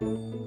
dag,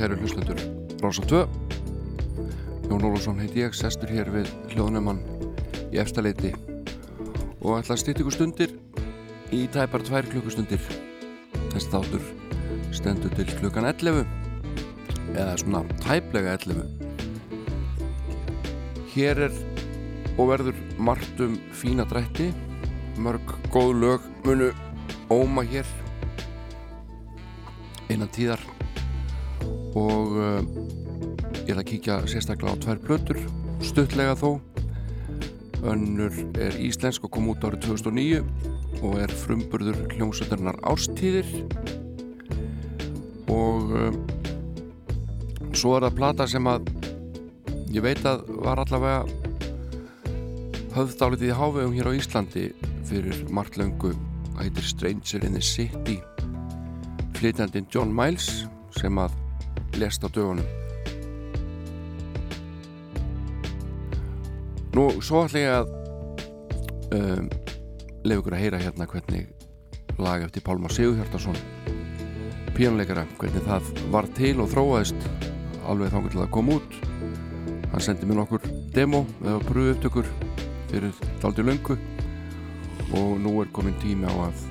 kæru hlustundur Rása 2 Jón Ólafsson heiti ég, sestur hér við hljóðnumann í efstaleiti og ætla að stýta ykkur stundir í tæpar tvær klukkustundir. Þessi þáttur stendur til klukkan 11 eða svona tæplega 11 Hér er og verður margt um fína drætti. Mörg góð lög munu óma hér uh, ég ætla að kíkja sérstaklega á tvær blötur stuttlega þó. Önnur er íslensk og kom út árið 2009 og er frumburður hljómsveitarnar Árstíðir. Og uh, svo er það plata sem að ég veit að var allavega höfðdálitið í hávegum hér á Íslandi fyrir margt löngu. Að heitir Stranger in the City. Flytjandin John Miles sem að lest á dögunum. Nú, svo ætla ég að um, lefa ykkur að heyra hérna hvernig lag eftir Pálmar Sigurhjartarsson píjónleikara, hvernig það var til og þróaðist alveg þá til að koma út. Hann sendi mér nokkur demo eða pröfu upptökur fyrir daldi löngu og nú er komin tími á að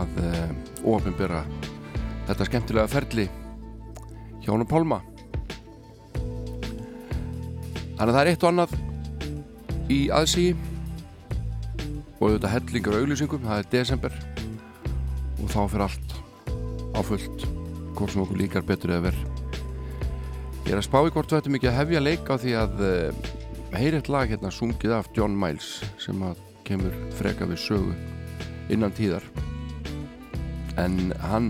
að um, ofinbera þetta skemmtilega ferli Hjónum Pálma. Þannig að það er eitt og annað í aðsí og auðvitað hellingar og auglýsingum það er desember. Og þá fyrir allt á fullt hvort sem okkur líkar betur eða verð Ég er að spá í hvort þetta mikið hefja leik á því að uh, heyri eitt lag hérna sungið af John Miles sem að kemur freka við sögu innan tíðar. En hann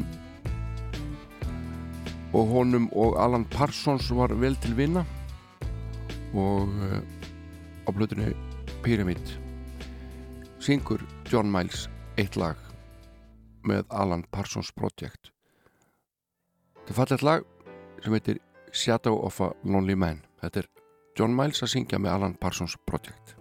og honum og Alan Parsons var vel til vinna og uh, á blöðunni Pyramid syngur John Miles eitt lag með Alan Parsons Project. Þetta er fallet lag sem heitir Shadow of a Lonely Man. Þetta er John Miles að syngja með Alan Parsons Project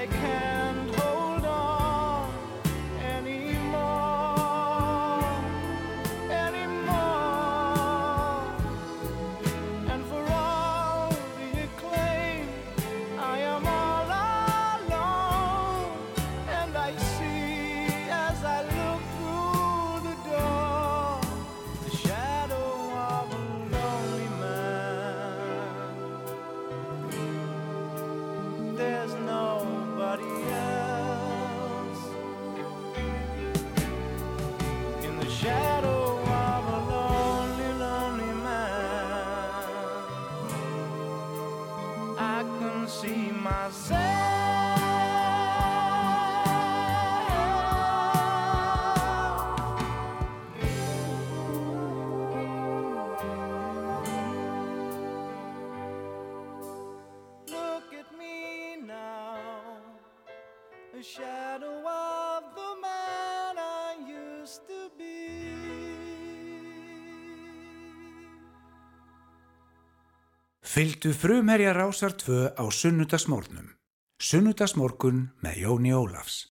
I can. Fylgdu frumherja rásar tvö á sunnudagsmórnum. Sunnudagsmórkun með Jóni Ólafs.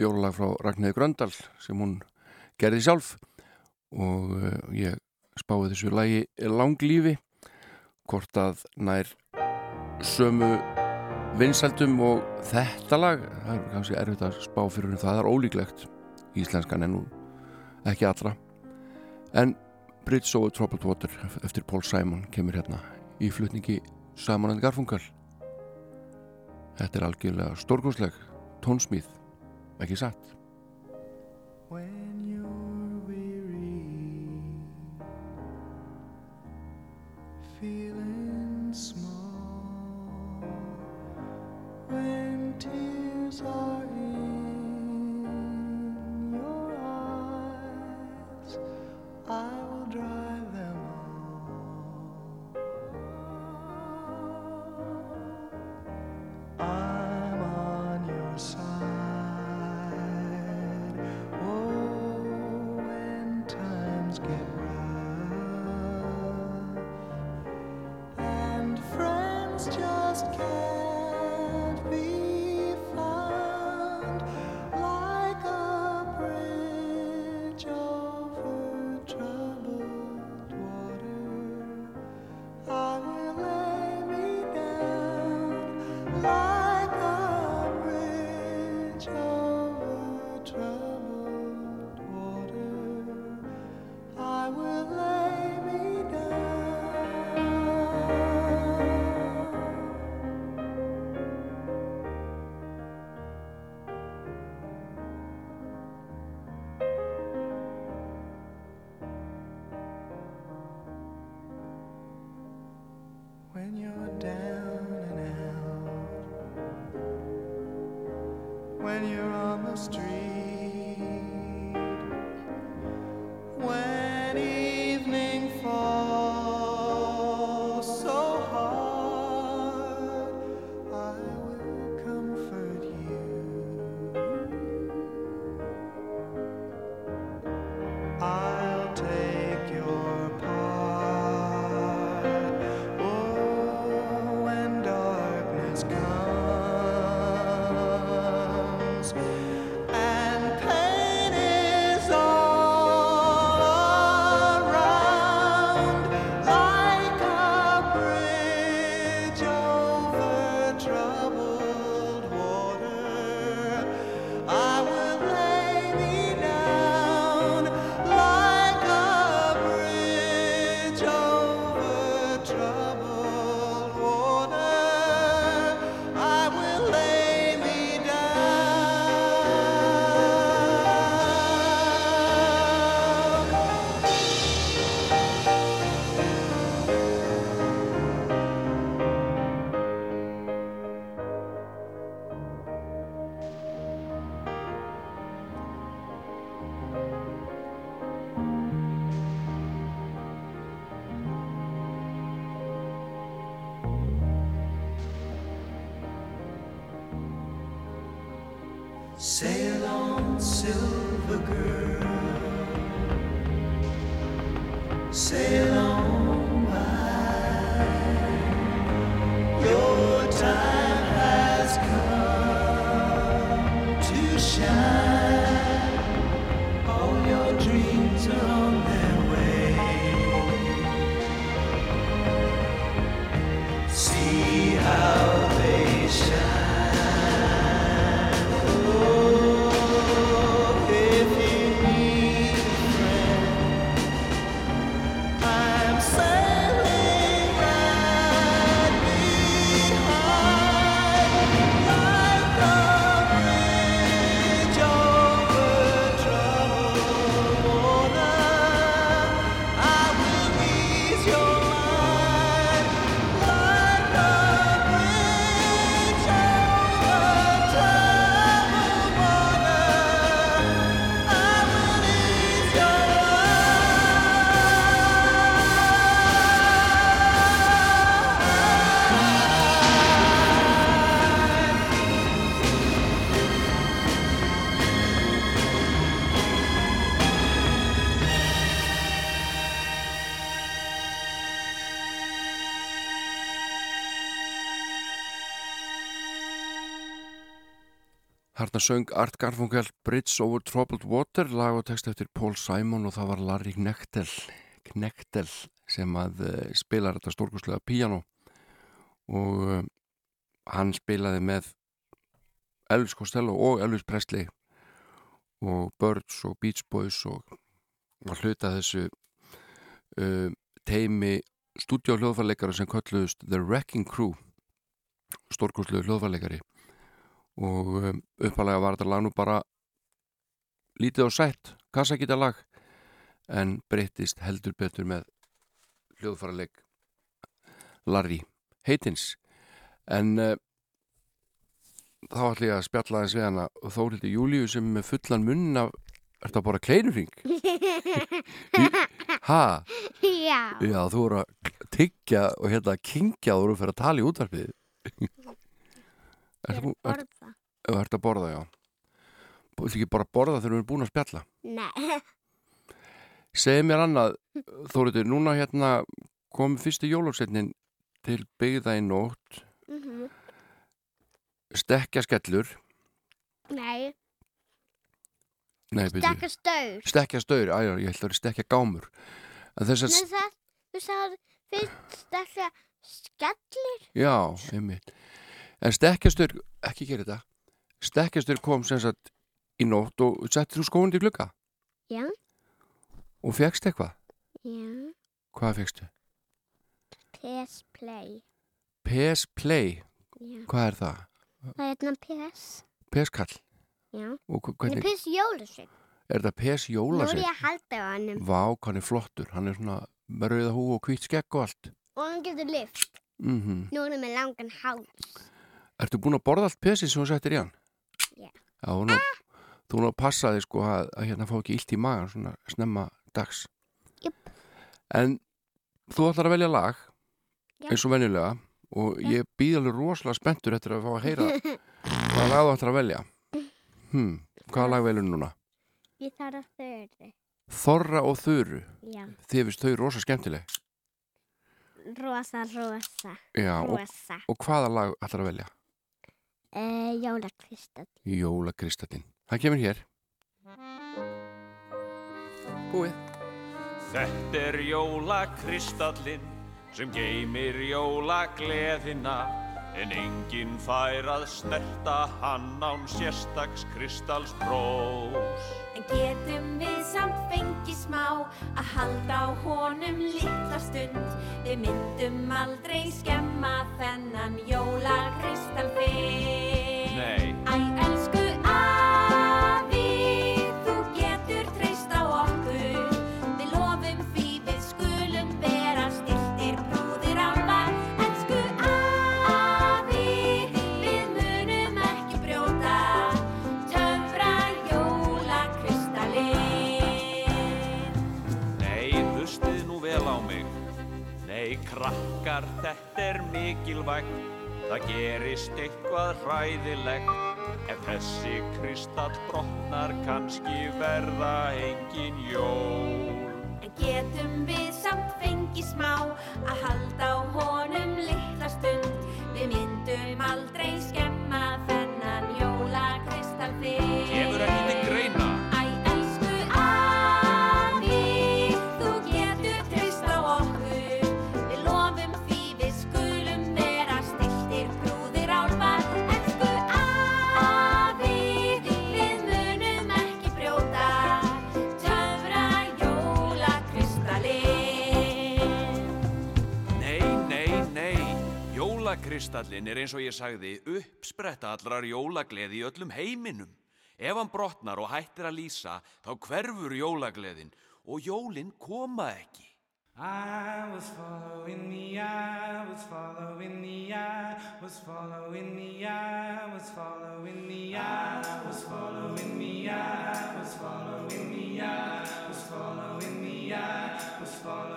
jólulag frá Ragnhildur Gröndal sem hún gerði sjálf. Og eh, ég spáði þessu lagi langlífi hvort að nær sömu vinsaldum og þetta lag. Það er kannski erfitt að spá fyrir hún það er ólíklegt. Íslenskan en nú ekki allra. En Brits og Troubled Water eftir Paul Simon kemur hérna í flutningi Simon and Garfunkel. Þetta er algjörlega stórgóðsleg tónsmýð When you're weary, Feeling small when tears are Harna söng Art Garfunkel Bridge over Troubled Water lag og text eftir Paul Simon og það var Larry Knechtel, Knechtel sem að uh, spilar þetta stórkurslega piano og uh, hann spilaði með Elvis Costello og Elvis Presley og Birds og Beach Boys og var hluta þessu uh, teimi stúdíóhljóðfarleikara sem kölluðust The Wrecking Crew stórkurslega hljóðfarleikari og um, uppalega var þetta lag nú bara lítið og sætt kassakita lag en breyttist heldur betur með hljóðfæraleg Larry heitins en uh, þá ætlum ég að spjalla þess við hana og Þórildi Júliu sem með fullan munn af Er þetta bara kleinurring? ha? Já. Já, þú voru að tyggja og hérna að kingja og þú voru að fyrir að tala í útvarpið Ég Er þú að borða. ert að borða, já Þú ert ekki bara að borða þegar við erum búin að spjalla Nei. Segð mér annað, Þórildur, núna hérna kom fyrsti jólóksetnin til byggða í nótt Mhm. Stekja skellur Nei. Nei, Stakka staur. Stekja staur, æja, ég held að það er stekja gámur En þess Nei, að, það, þú sagði fyrst stakka skellir. já, einmitt En stekkjastur, ekki gera þetta Stekkjastur kom sem sagt í nótt og settir þú skóin til glugga Já. og fegst eitthvað Já. Hvað fegstu? PS Play. PS Play, Já. hvað er það? Það er hérna PS. PS Kall Já. er hvernig, PS Jólusveinn. er það PS Nú er ég að halda á hannum. Vá, hann er flottur, hann er svona með rauða hú og hvít skegg og allt Og hann getur lift. mm Nú er hann með langan háls. Ertu búin að borða allt pesið sem þú settir í hann? Já. Já, nú, þú nú að passa þig sko að, að hérna fá ekki illt í magan svona snemma dags. Jöp. En þú ætlar að velja lag Já. eins og venjulega og ég býð alveg rosalega spenntur eftir að fá að heyra hvaða lag þú ætlar að velja. Hmm, hvaða lag velur núna? Ég þarf að þörði. Þorra og Þuru. Já. Þið finnst þau rosa skemmtileg. Rosa, rosa, Já, og, rosa. og hvaða lag ætlar að velja? Uh, Jólakvistall. Jólakristallin. Það kemur hér. Búið. Þetta er jólakristallinn sem geymir jólagleðina en enginn fær að snerta hann án sérstaks kristallsprós. En getum við samt fengið smá að halda á honum litla stund Við myndum aldrei skemma þennan jólakristall fyrr Nei. Æ, elsku krakkar, þetta er mikilvægt. Það gerist eitthvað hræðilegt. Ef þessi kristall brotnar, kannski verða engin jól. En getum við samt fengið smá að halda á honum litla stund Við myndum aldrei skemma þennan jólakristall fyrr Kemur ekki til greina. Jólakristallin er eins og ég sagði uppspretta allrar jólagleði í öllum heiminum. Ef hann brotnar og hættir að lýsa, þá hverfur jólagleðin og jólin koma ekki. I was following the eye, was following the eye, was following the eye, was following the eye, was following the eye, was following the eye, was following the eye, was following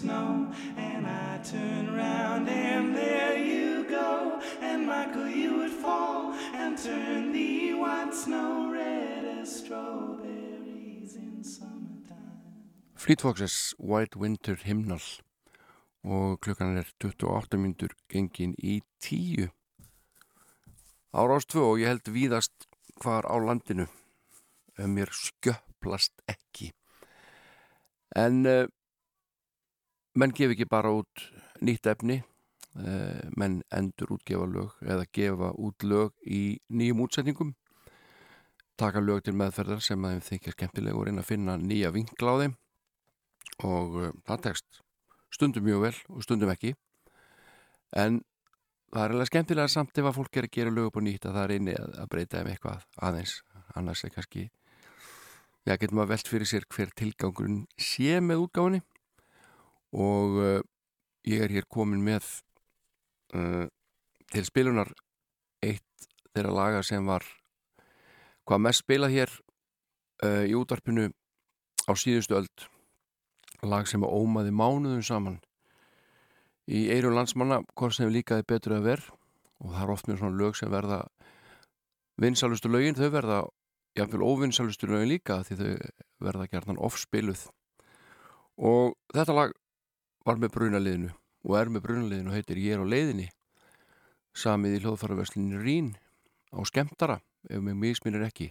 snow. And I turn around and there you go. And Michael, you would fall and turn the white snow red as strawberries in summertime. Fleet Foxes White Winter Hymnal og klukkan er 28 myndur gengin í 10 ára ást 2 og ég held víðast hvar á landinu mér skjöplast ekki en uh, menn gef ekki bara út nýtt efni uh, menn endur útgefa lög eða gefa út lög í nýjum útsetningum taka lög til meðferðar sem þeim þykja skemmtilega og reyna að finna nýja vinkla á þeim. Og uh, það tekst stundum mjög vel og stundum ekki. En það er alveg skemmtilega samt ef að fólk er að gera lög upp og nýtt að það er inni að, að breyta um eitthvað aðeins. Annars er kannski já, getur maður velt fyrir sér hver tilgangurinn sé með útgáðinni og uh, ég er hér komin með uh, til spilunar eitt þeirra laga sem var hvað mest spilað hér uh, í útvarpinu á síðustu öld. Lag sem ómaði mánuðum saman í eirum landsmanna hvort sem líkaði betur að verð og það er oft mjög svona lög sem verða vinsalustu lögin, þau verða jáfnveil óvinsalustu lögin líka því þau verða gerðan ofspiluð og þetta lag var með brunaliðinu og er með brunaliðinu og heitir Ég er á leiðinni. Samið í hljóðfæraverslinu Rín á skemtara ef mig misminir ekki.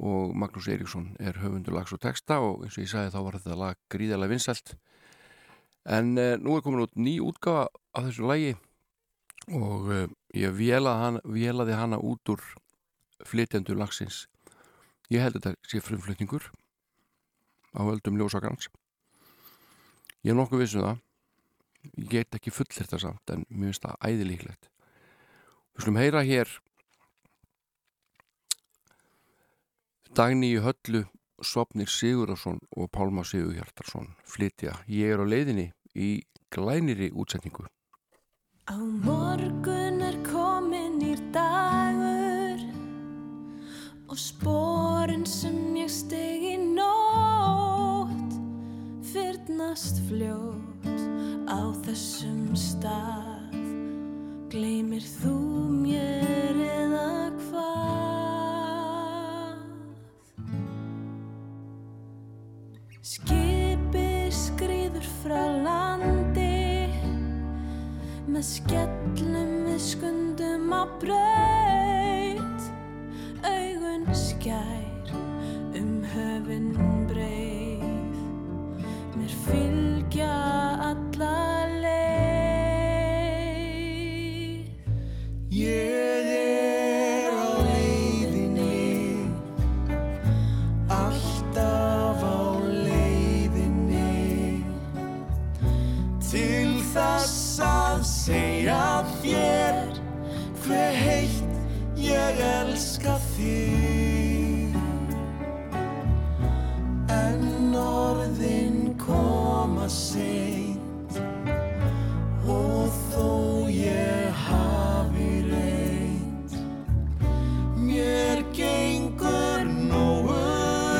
Og Magnús Eiríksson er höfundur lags og texta og eins og ég sagði þá var þetta lag gríðarlega vinsælt. En eh, nú er komin út ný útgafa af þessu lagi og eh, ég vélaði hana, vélaði hana út úr flytjendur lagsins. Ég held þetta sé frumflutningur á öldum ljósakrans ég er nokkuð vissum það. Ég get ekki full þetta samt en mér finnst það æðilíklegt við slum heyra hér Dagni í höllu Svopnir Sigurðarsson og Pálma Sigurhjartarsson flytja. Ég er á leiðinni í glæniri útsetningu Á morgun er komin ír dagur og sporin sem ég steg fyrnast fljótt á þessum stað. Gleymir þú mér eða hvað? Skipi skrýður frá landi með skellum við skundum á braut. Augun skær um höfin. breið mér fylgja alla leið Ég er á leiðinni, alltaf á leiðinni, til þess að segja þér hve heitt ég elska þig. Koma seint og þó ég hafi reynt Mér gengur nógu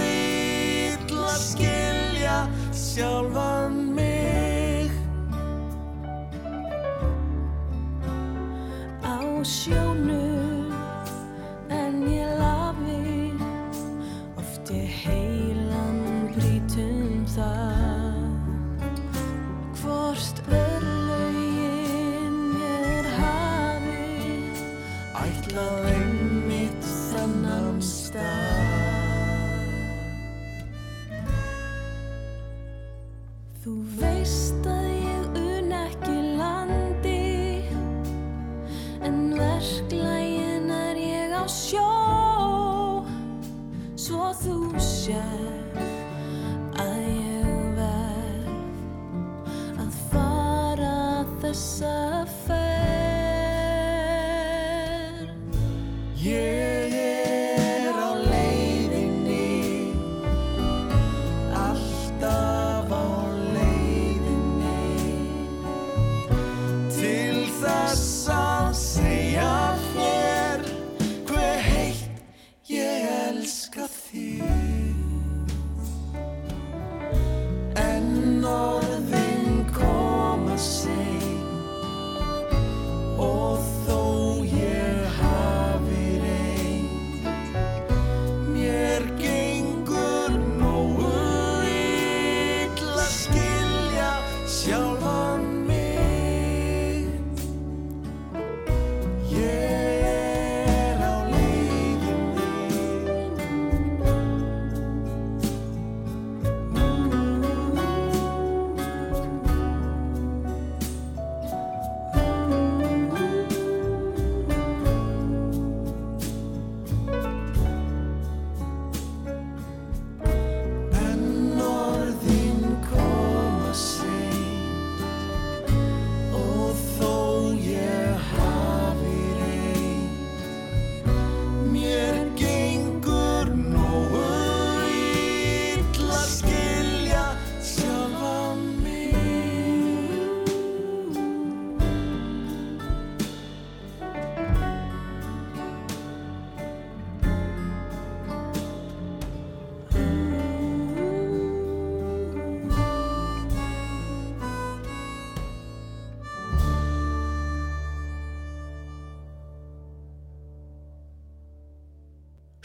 illa skilja sjálfan mig. Á sjónum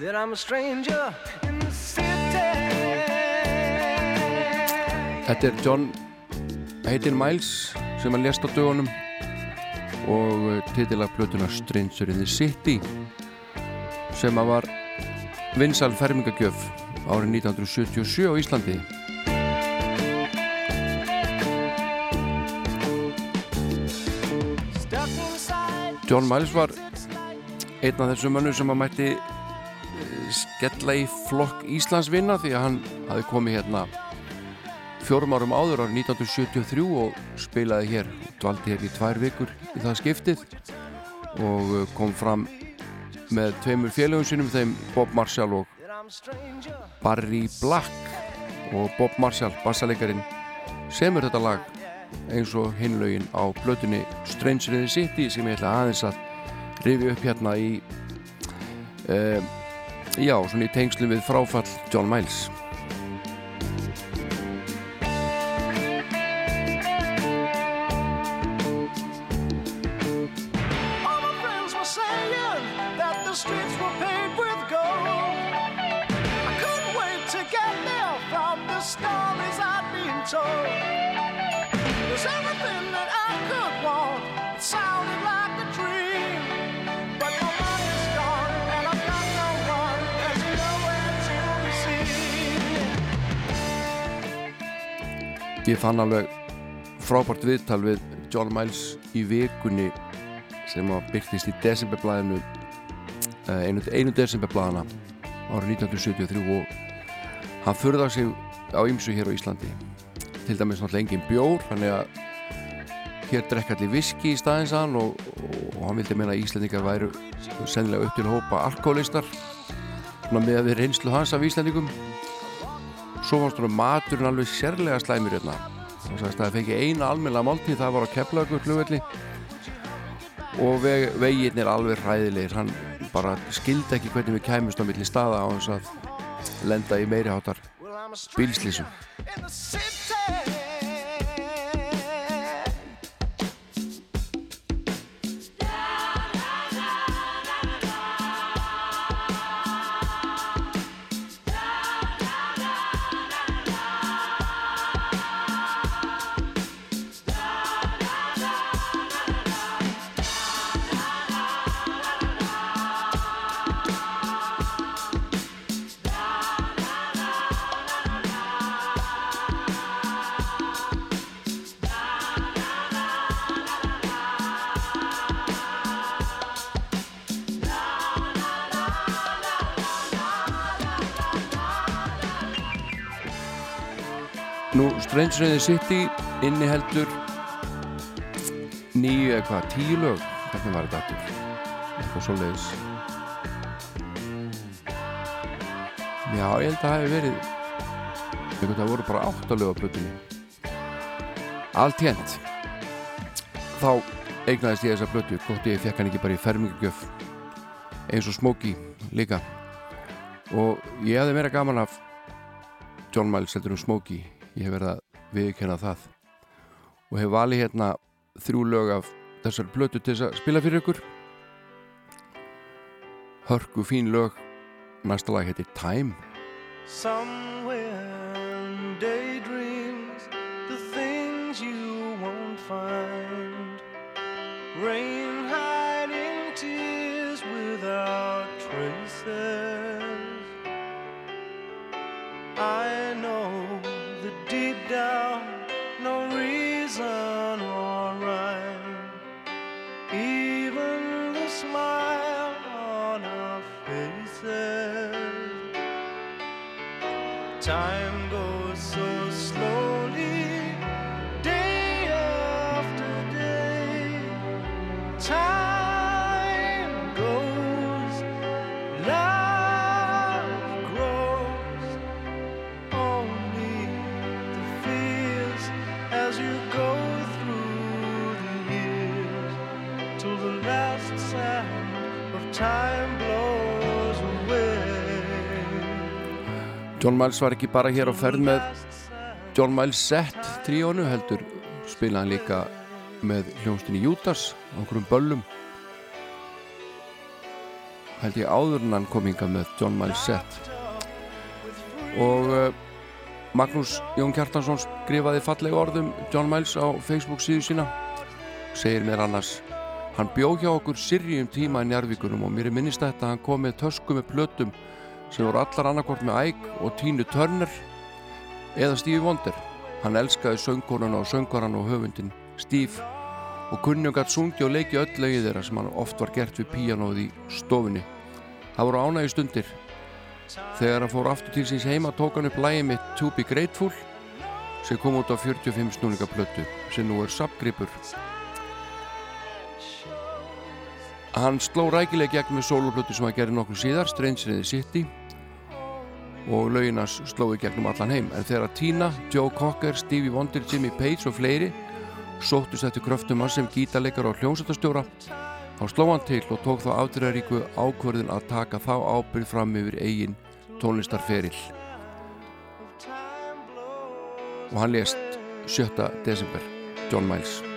that I'm a stranger in the city. Þetta er John heitir Miles sem lést á dögunum og titila plötuna Stranger in the City sem að var vinsal fermingagjöf árið 1977 á Íslandi. John Miles var einn af þessum mönnum sem að mætti eh, skella í flokk Íslandsvinna því að hann hafi komið hérna fjórum árum áður árið 1973 og spilaði hér dvaldi hér í tvær vikur í það skiptið og eh, kom fram með tveimur félögum sínum þeim Bob Marshall og. Barry Black og Bob Marshall, bassalegarin semur þetta lag eins og hinlaugin á blötunni Stranger in the City sem ég ætla aðeins að rifi upp hérna í uh, já, svona í tengslum við fráfall John Miles ég fann alveg frábært viðtal við John Miles í vikunni sem byrtist í desemberblæðinu eh, einu, einu desemberblæðana árið 1973 og hann furðar sig á ymsu hér á Íslandi. Til dæmis náttúrulega engin bjór þannig að hér drekka allir viski í staðins hann og, og hann vildi meina að Íslandingar væru sennilega upp til hópa alkoholistar með að við reynslu hans af Íslandingum svo fannst hún maturinn alveg sérlega slæmur hérna. Og sagðist að það fengi eina almenna máltíð það var á Keflagur flugvelli og veg, veginnir alveg hræðilegir. Hann bara skildi ekki hvernig við kæmust á milli staða á þess að lenda í meiri hátar Nú, Stranger in the City inniheldur nýju eða hvað, tíu lög. Hvernig var þetta aftur? Eitthvað svo leiðis Já, ég held að það hefði verið einhvern það voru bara áttalög á plötunni. Allt hérnt þá eignaðist ég þessa plötu gott ég fekk hann ekki bara í fermingugjöf eins og Smokey líka. Og ég hefði meira gaman af John Miles heldur um Smokey ég hef verið að viðkjöna það og hef valið hérna þrjú lög af þessar plötu til þess að spila fyrir ykkur hörku fín lög næsta lag heitir Time Somewhere in daydreams, the things you won't find. Rain hiding tears without traces. I John Miles var ekki bara hér á ferð með John Miles Set tríónu heldur spilaði líka með hljónstinni Jútas á einhverjum böllum. Held ég áður en hann kom hinga með John Miles Set. Og uh, Magnús Jón Kjartansson skrifaði fallega orðum John Miles á Facebook síðu sína. Segir mér annars hann bjó hjá okkur sirri um tíma í Njarvíkunum og mér er minnist þetta að hann kom með tösku með plötum sem voru allar annarkort með Æg og Tínu Turner eða Stevie Wonder. Hann elskaði söngkonuna og söngvaran og höfundin Steve og gætt sungi og leiki öll lögið þeirra sem hann oft var gert við píanóð í stofunni. Það voru ánægi stundir. Þegar hann fór aftur til síns heima tók hann upp lægi mitt To Be Grateful sem kom út á 45 snúninga plötu sem nú er sapgripur hann sló rækilega gegn með soloplötu sem hann gerði nokkur síðar Stranger in the City og lauginas slói gegnum allan heim en þegar Tina, Joe Cocker, Stevie Wonder, Jimmy Page og fleiri sóttust eftir kröftum hans sem gítarleikar og hljómsættastjóra þá sló hann til og tók þá afturðaríku ákvörðin að taka þá ábyrð fram yfir eigin tónlistarferill og hann lést 7. desember John Miles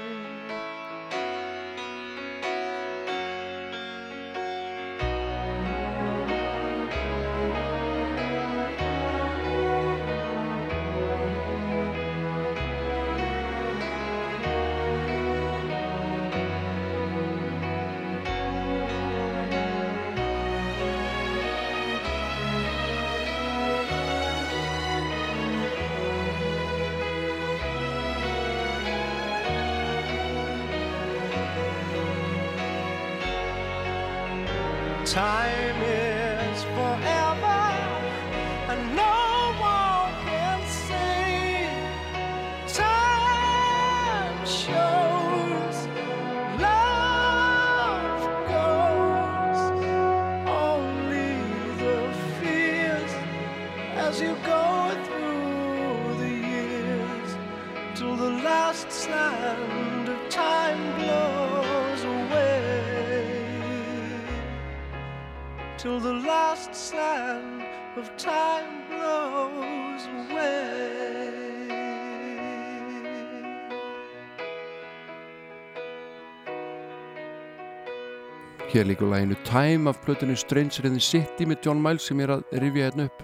Hér líka læginu Time af plötunni Stranger in the City með John Miles sem ég er að rifja hérna upp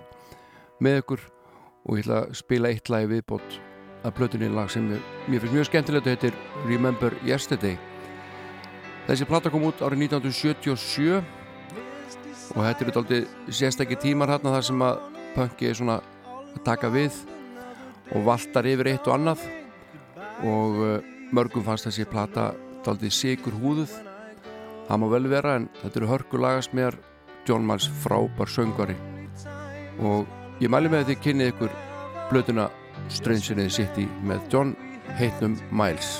með ykkur. Og ég ætla að spila eitt lagi viðbót af plötunni lag sem mér, mér finnst mjög skemmtilegt og heitir Remember Yesterday. Þessi plata kom út árið 1977 og þetta eru aldrei sérstakki tímar hérna þar sem að punki er svona að taka við og valtar yfir eitt og annað. Og uh, mörgum fannst þessi plata aldrei sigur húðuð það má vel vera en þetta eru hörkulagas með John Miles frábær söngvari. Og ég mæli með þið kynnið ykkur blötuna Stranger in the City með John heitnum Miles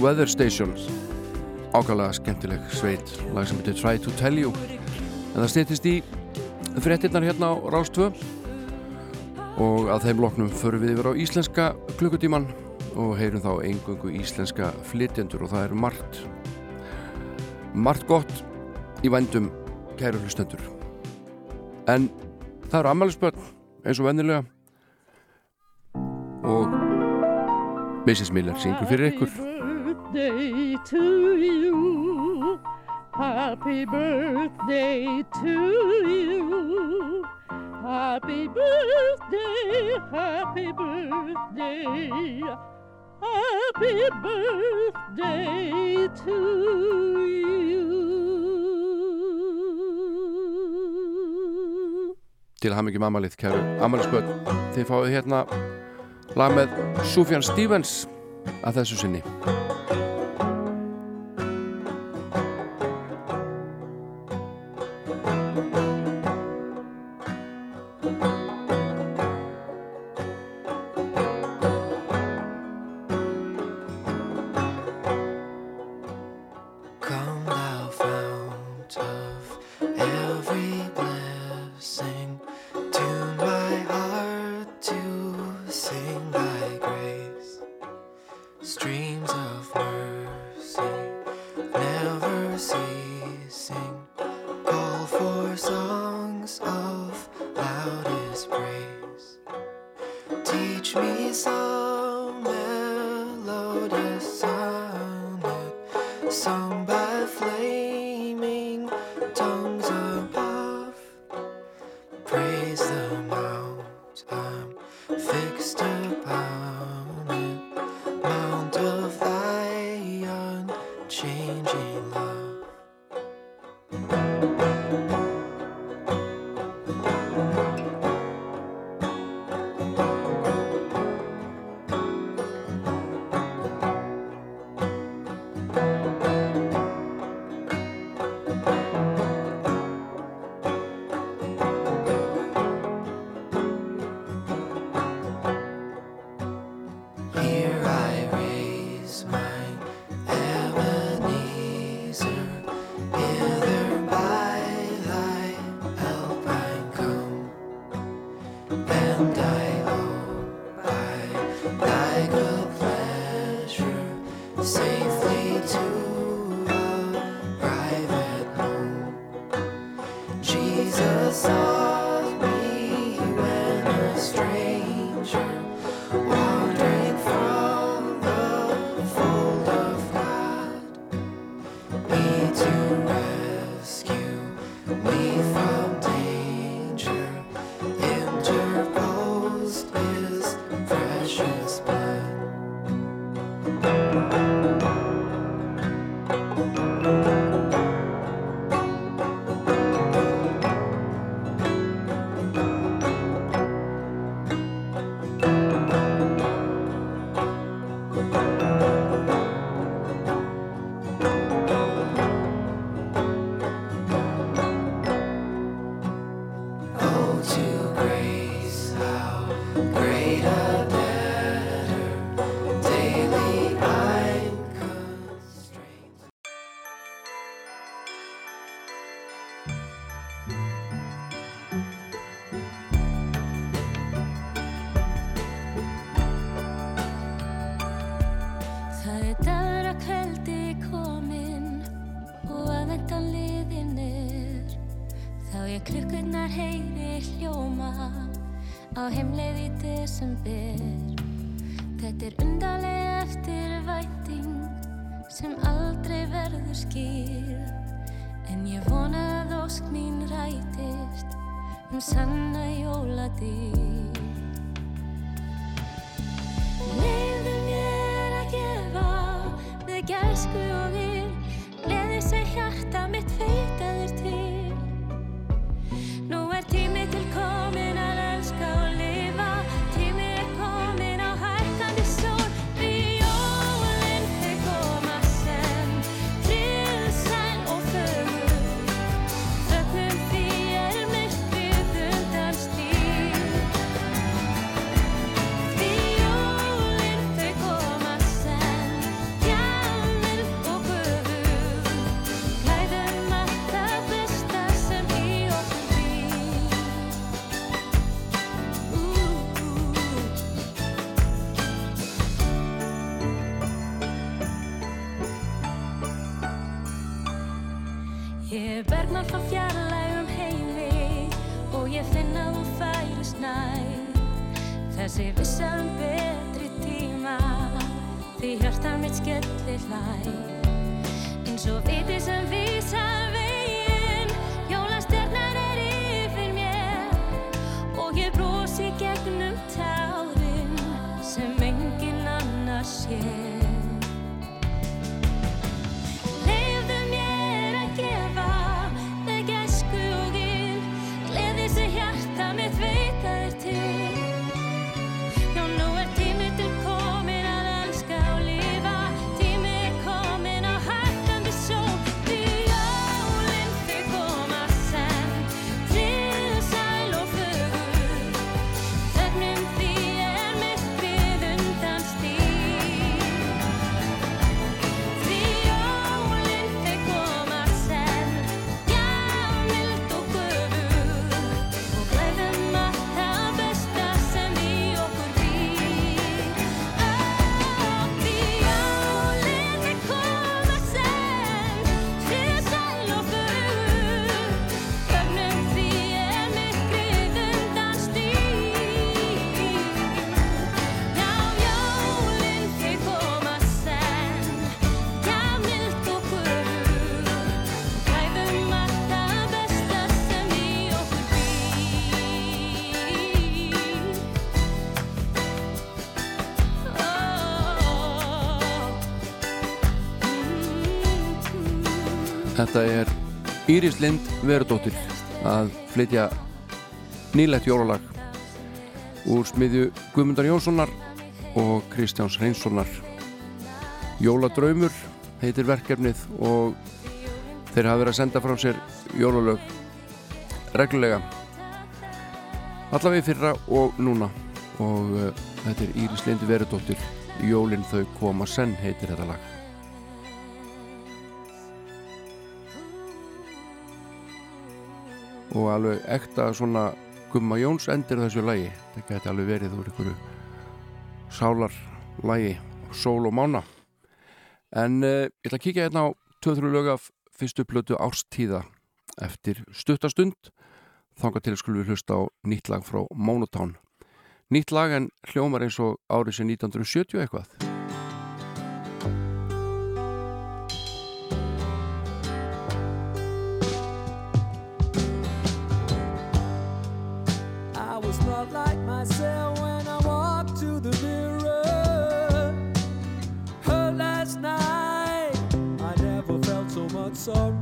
Weather Station ákvæmlega skemmtileg sveit lag sem heitir Try to Tell You. En það stýttist í fréttinnar hérna á Rástvö og að þeim loknum förum við yfir á íslenska klukkutíman og heyrum þá engungu íslenska flytjendur og það er margt margt gott í vændum kæru hlustendur. En það eru ammælisbörn eins og vennilega og Mrs. Miller syngur fyrir ykkur birthday to you. Happy birthday to you. Happy birthday, happy birthday. Happy birthday to you. til mikið mammalið kæru ammælisbörn þið fáið hérna lag með Sufjan Stevens að þessu sinni verður skýr en ég vona að ósk mín rætist um sanna þú færist nær. Þessi vissa um betri tíma því hjarta mitt skellir hlæ. Eins og viti sem vísa veginn, jólastjarnar er yfir mér og ég brosi gegnum tárin sem engin annar sér. Þetta er Íris Lind Verudóttir að flytja nýlegt jólalag úr smiðju Guðmundar Jónssonar og Kristjáns Reynssonar Jóladraumur heitir verkefnið og þeir hafa verið að senda frá sér jólalög reglulega. Allavega í fyrra og núna. Og uh, þetta er Íris Lind Verudóttir Jólin þau koma senn heitir þetta lag og alveg ekta svona Gumma Jóns endir þessu lagi. Það geti alveg verið úr einhverju sálar lagi sól og mána. En uh, ég ætla að kíkja hérna á 2-3 lög af fyrstu plötu árstíða eftir stuttastund þanga til að skulum við hlusta á nýtt lag frá Monotown. Nýtt lag en hljómar eins og árið sem 1970 eitthvað sorry.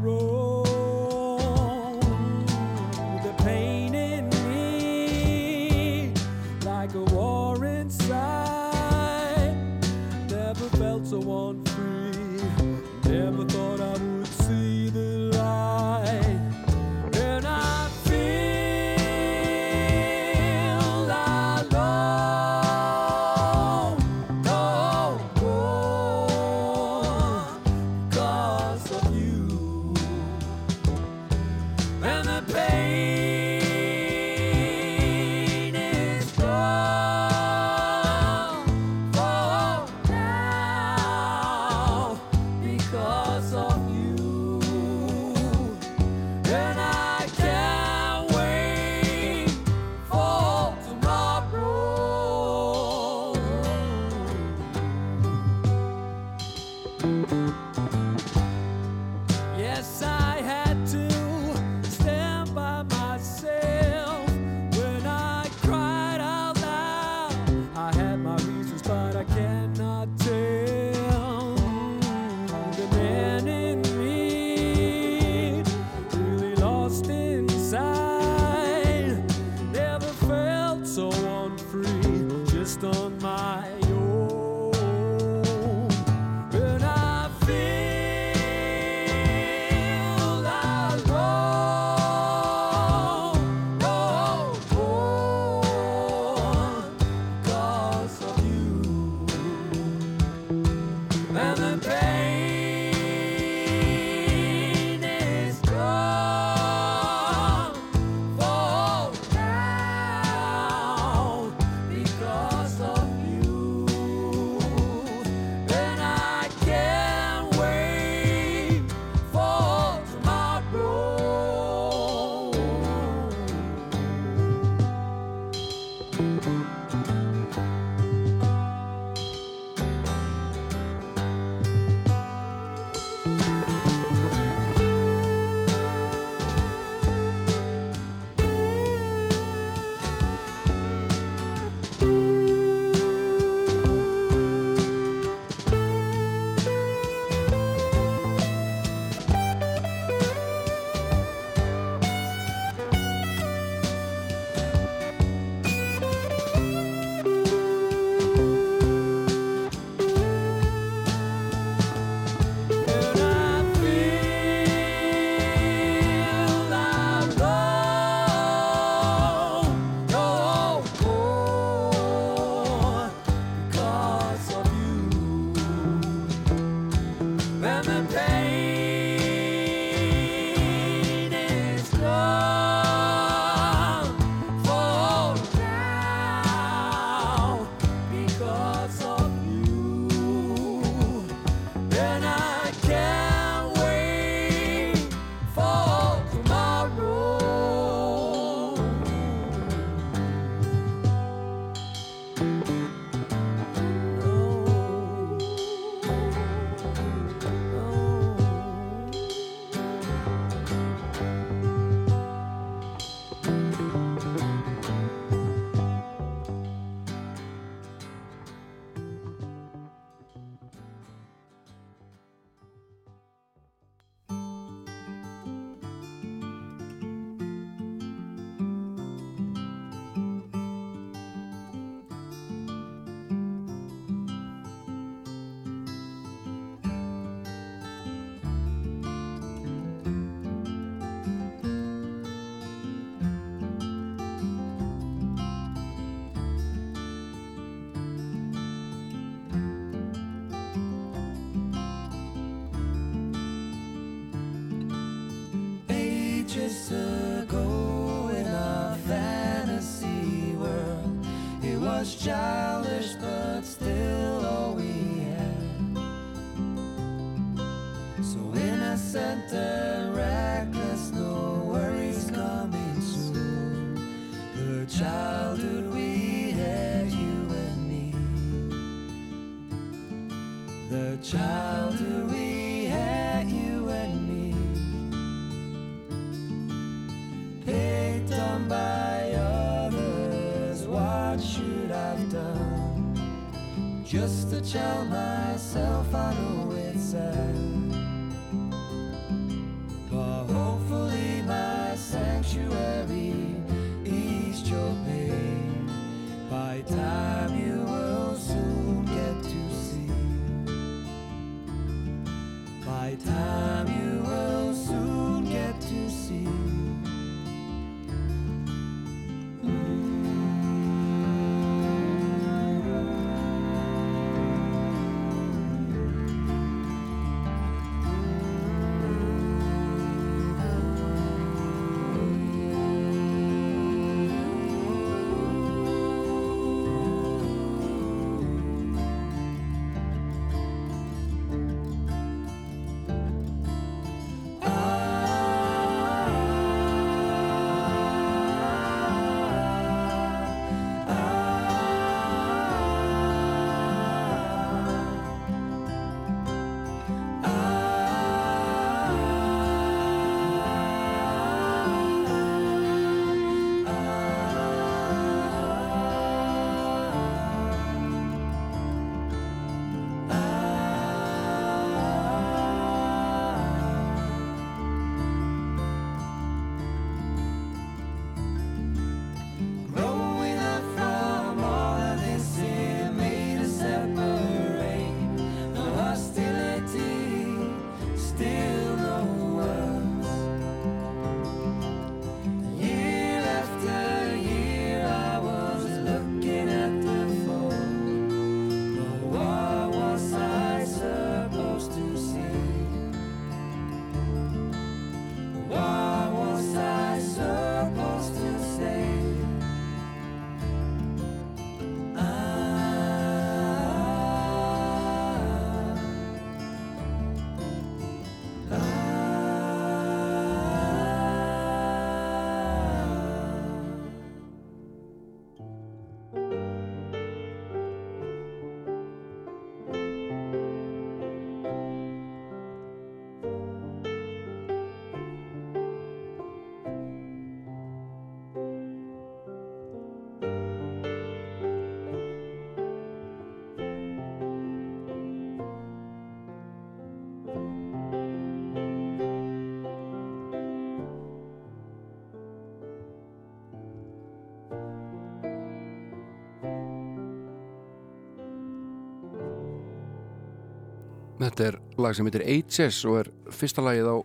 Þetta er lag sem heitir Ages og er fyrsta lagið á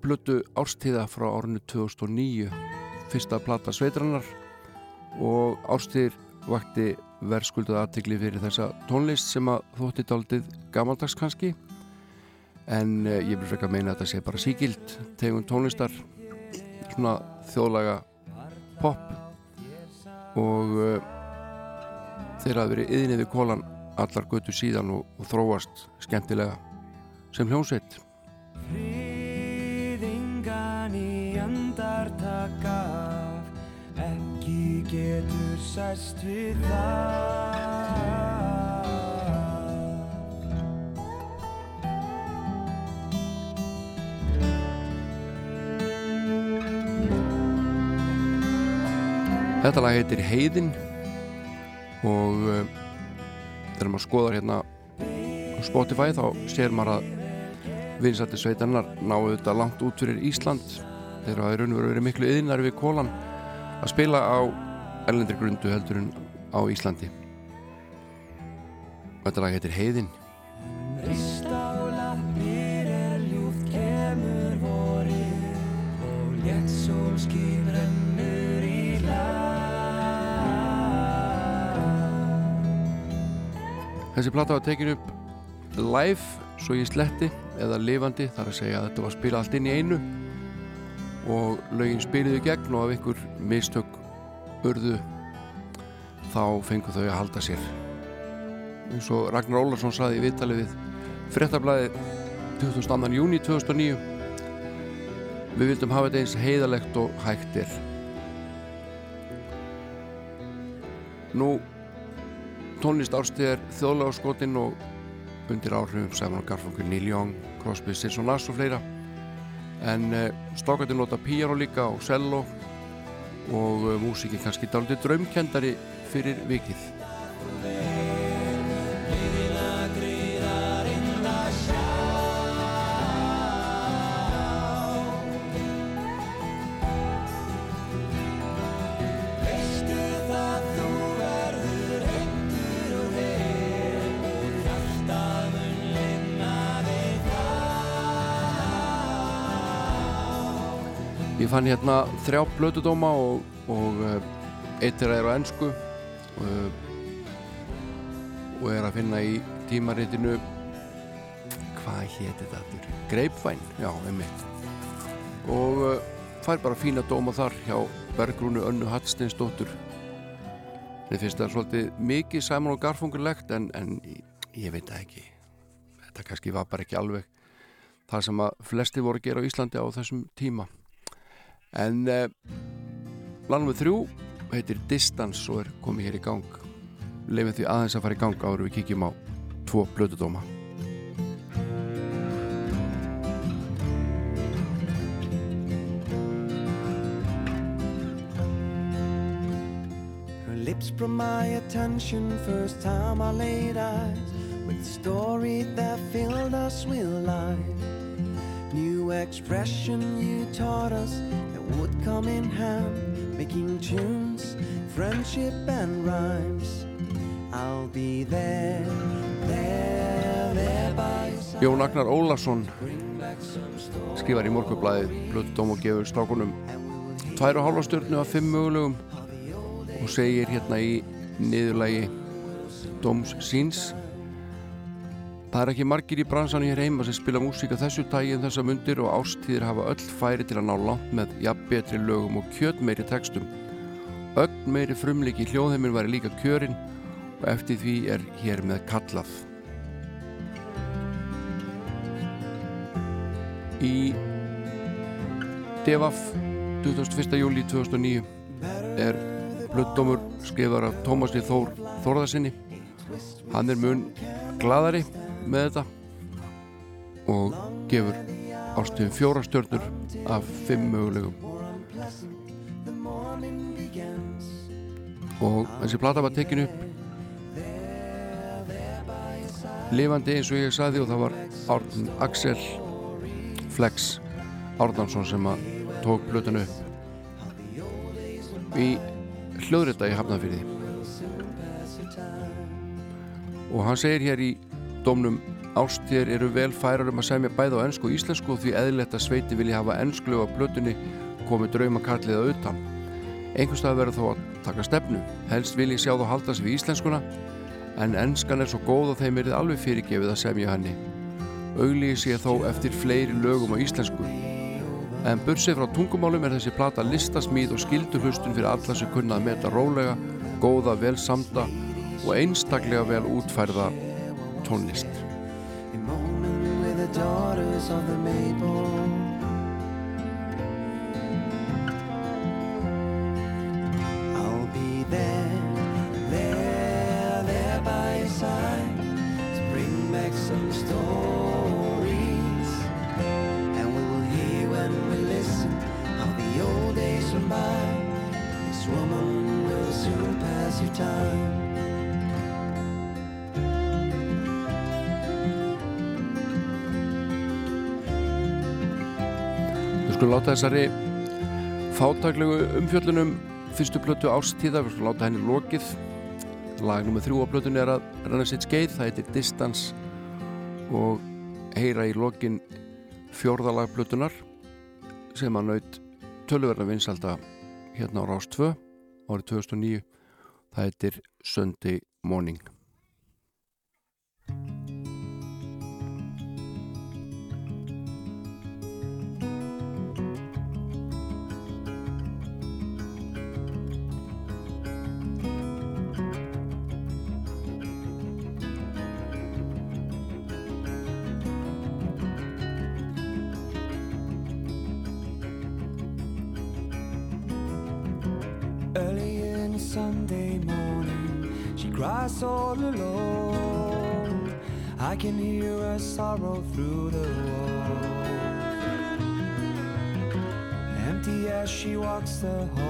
blötu árstíða frá árinu 2009 fyrsta plata sveitrannar og árstíðir vakti verðskulduð aðtikli fyrir þessa tónlist sem að þótti daldið gamaldags kannski. En eh, ég vil frekar meina að þetta sé bara síkild tegund tónlistar svona þjóðlaga pop. Og uh, þeir hafa verið yðinni við kólan allar götu síðan og, og þróast skemmtilega sem hljómsveit. Friðingan í andartak af Ekki getur sæst við það. Þetta lag heitir Heiðin og uh, þegar maður skoðar hérna Spotify þá sér maður að vinsætti sveitarnar náðu þetta langt út fyrir Ísland. Þeir hafa í raun og veru verið miklu yðnar við kólan að spila á erlendri grundu heldur en á Íslandi. Þetta lag heitir Heiðin Þessi plata var tekin upp live svo ég sletti eða lifandi þar að segja að þetta var spila allt inn í einu og lögin spiliðu í gegn og ef ykkur mistök urðu þá fengu þau að halda sér eins og Ragnar Ólarsson saði í viðtalið við fréttablaði 22. júni 2009 Við vildum hafa þetta eins heiðalegt og hægt er Nú tónlist árstíðar þjóðlega skotinn og undir áhrifum Simon Garfunkel, Neil Young, Crosby, Stills og Nass og fleira. En uh, strákandi nota piano líka og cello og uh, músikin kannski dálítið draumkendari fyrir vikið fann hérna þrjá blötudóma og, og eitt er að er á ennsku uh, og er að finna í tímaritinu hvað héti þetta aftur? Grapevine, já, einmitt. Og uh, fær bara fína dóma þar hjá Bergrúnu Önnu Hallsteinsdóttur. Mér finnst það svolítið mikið Simon og Garfungurlegt en, en ég, veit ekki. Þetta kannski var bara ekki alveg það sem að flesti voru að gera á Íslandi á þessum tíma en Lanum við þrjú heitir Distance og er komið hér í gang leifum því aðeins að fara í gang áður við kíkjum á tvo blödudóma lips brought my attention first time I laid eyes with a story that filled us with life. New expression you taught us that would come in hand, making tunes, friendship and rhymes. I'll be there, there, there by side. Jón Agnar Ólason skrifar í morgublaðið blödudóm og gefur strákunum tvær og hálfa stjörnu af fimm mögulegum og segir hérna í niðurlægi Dóms síns Það er ekki margir í bransanum hér heima sem spila músík af þessu tægi en þessa mundir og ástíðir hafa öll færi til að ná langt með jafn betri lögum og kjöt meiri textum. Öll meiri frumleiki hljóðheiminn væri líka kjörin og eftir því er hér með kallað. Í Devaf 21. júli 2009 er blöddómur skrifar af Tómasi Þór Þórðarsinni hann er mun gladari með þetta og gefur ástöðum fjóra stjörnur af fimm mögulegum og þessi plata var tekin upp lifandi eins og ég sagði og það var Árn Axel Flex Árnansson sem að tók blötun upp. Í hljóðrita í Hafnafyrði og hann segir hér í dómnum ástér eru vel færar um að semja bæði á ennsku og íslensku og því eðlilegt að sveiti vilja hafa ennsku á blötunni komið draumakalliða utan. Einhverstað verður þó að taka stefnu. Helst vil ég sjá þá halda sig við íslenskuna en ennskan er svo góð og þeim er þið alveg fyrirgefið að semja henni. Auglíði sé þó eftir fleiri lögum á íslensku. En bursið frá tungumálum er þessi plata listasmíð og skilduhlustun fyrir alla sem kunna að meta rólega, góða, vel samda og einstaklega vel útfærða tónlist Láta þessari fátaklegu umfjöllunum fyrstu plötu árstíða, við skulum láta henni lokið. Lag nummið þrjú á plötunni er að renna sitt skeið, það heitir Distance og heyra í lokin fjórðalag plötunar sem að naut töluverða vinsalda hérna á Rás 2 árið 2009 það heitir Sunday Morning through the walls. Empty as she walks the hallway,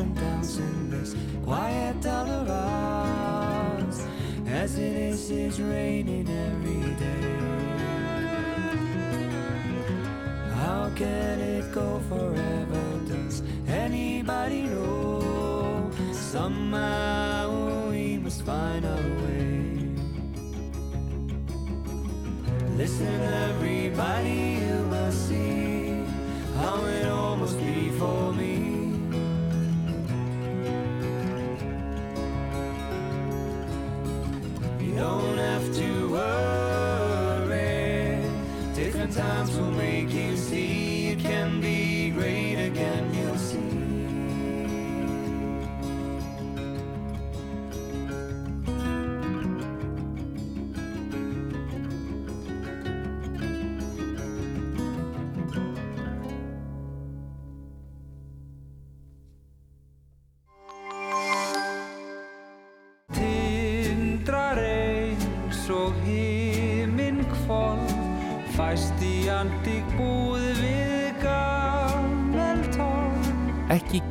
and downs in this quiet ours. As it is, it's raining every day. How can it go forever? Does anybody know? Somehow we must find our way. Listen,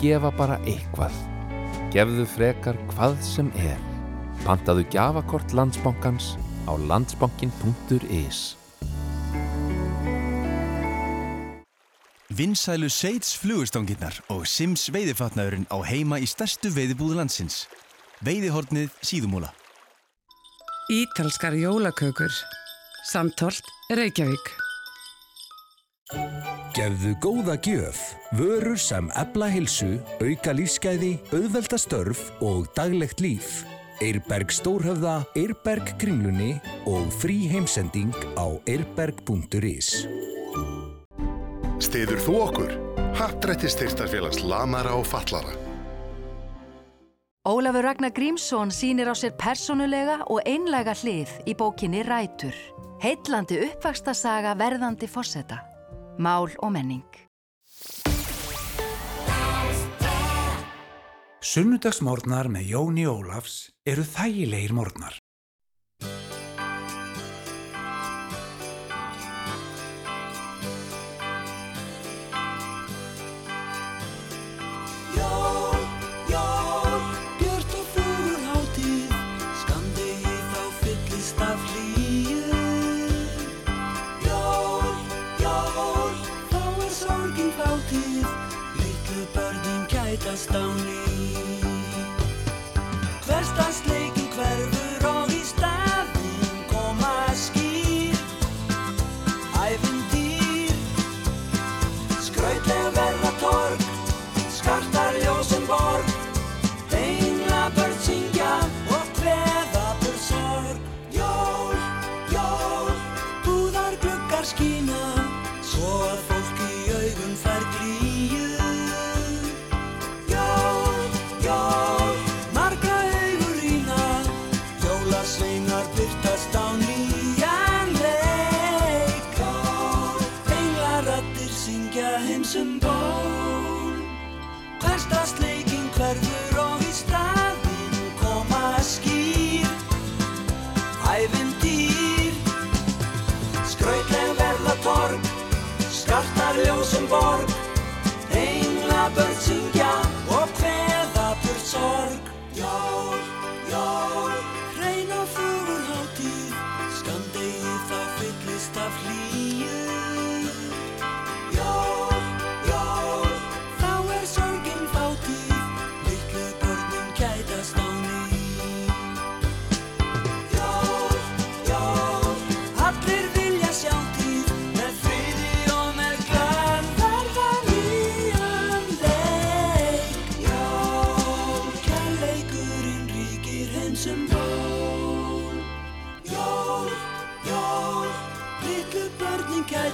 gefa bara eitthvað. Gefðu frekar hvað sem er. Pantaðu gjafakort landsbankans á landsbankin.is Vinsælu Seits flugustangirnar og Sims veiðifatnaðurinn á heima í stærstu veiðibúðu landsins. Veiðihornið síðumúla. Ítalskar jólakökur. Sandholt, Reykjavík. Gefðu góða gjöf, vörur sem ebla hilsu, auka lífsgæði, auðvelda störf og daglegt líf. Eirberg Stórhöfða, Eirberg Kringlunni og frí heimsending á eirberg.is. Stiður þú okkur? Hattrætti styrtarfélags lamara og fallara. Ólafur Ragnar Grímsson sýnir á sér persónulega og einlega hlið í bókinni Rætur. Heitlandi uppvakstasaga verðandi fórseta. Mál og menning. Sunnudagsmórnar með Jóni Ólafs eru þægilegir mórnar.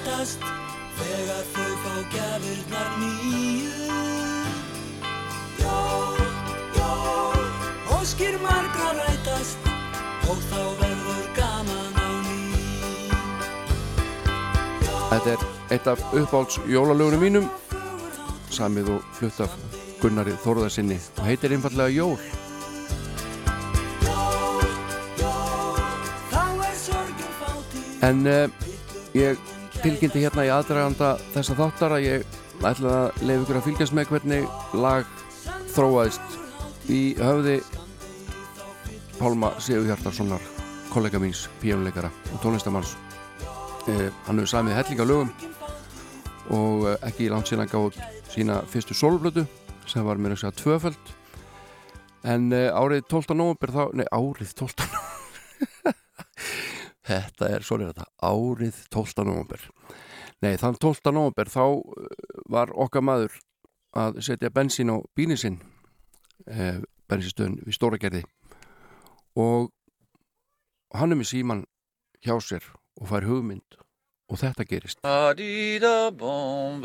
Rætast þegar þau fá gjafirnar nýju. Jól, jól, óskir margra rætast og þá verður gaman á ný. Þetta er eitt af uppáhalds jólalögunum mínum samið og flutt af Gunnari Þórðarsinni og heitir einfallega Jól en uh, ég tilkynnti hérna í aðdraganda þessa þáttar að ég ætla að leiða ykkur að fylgjast með hvernig lag þróaðist í höfði Pálma Sigur Hjartarssonar kollega míns, píjónuleikara og tónlistamanns uh, hann hefur samið hellinga lögum og uh, ekki langt síðan að gáð sína fyrstu solblötu sem var mér að segja tvöföld en uh, árið 12. november þá, nei árið 12. november þetta er svona þetta árið 12. november nei þann 12. november þá uh, var okkar maður að setja bensín á bíni sinn uh, bensinstöðun við Stóragerði og hann er með síman hjá sér og fær hugmynd og þetta gerist Da-di-da bom,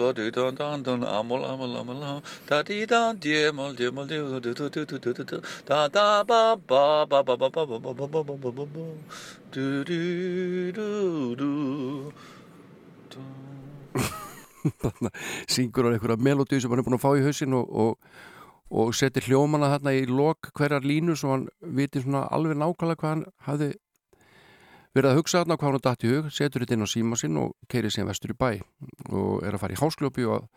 syngur hann einhverja melodíu sem hann er búin að fá í hausinn og, og, og setir hljómana þarna í lok hverjar línu svo hann viti svona alveg nákvæmlega hvað hann hafði verið að hugsa þarna hvað hann dætt í hug, setur þetta inn á síma sinn og keiri síðan vestur í bæ og er að fara í háskljópi og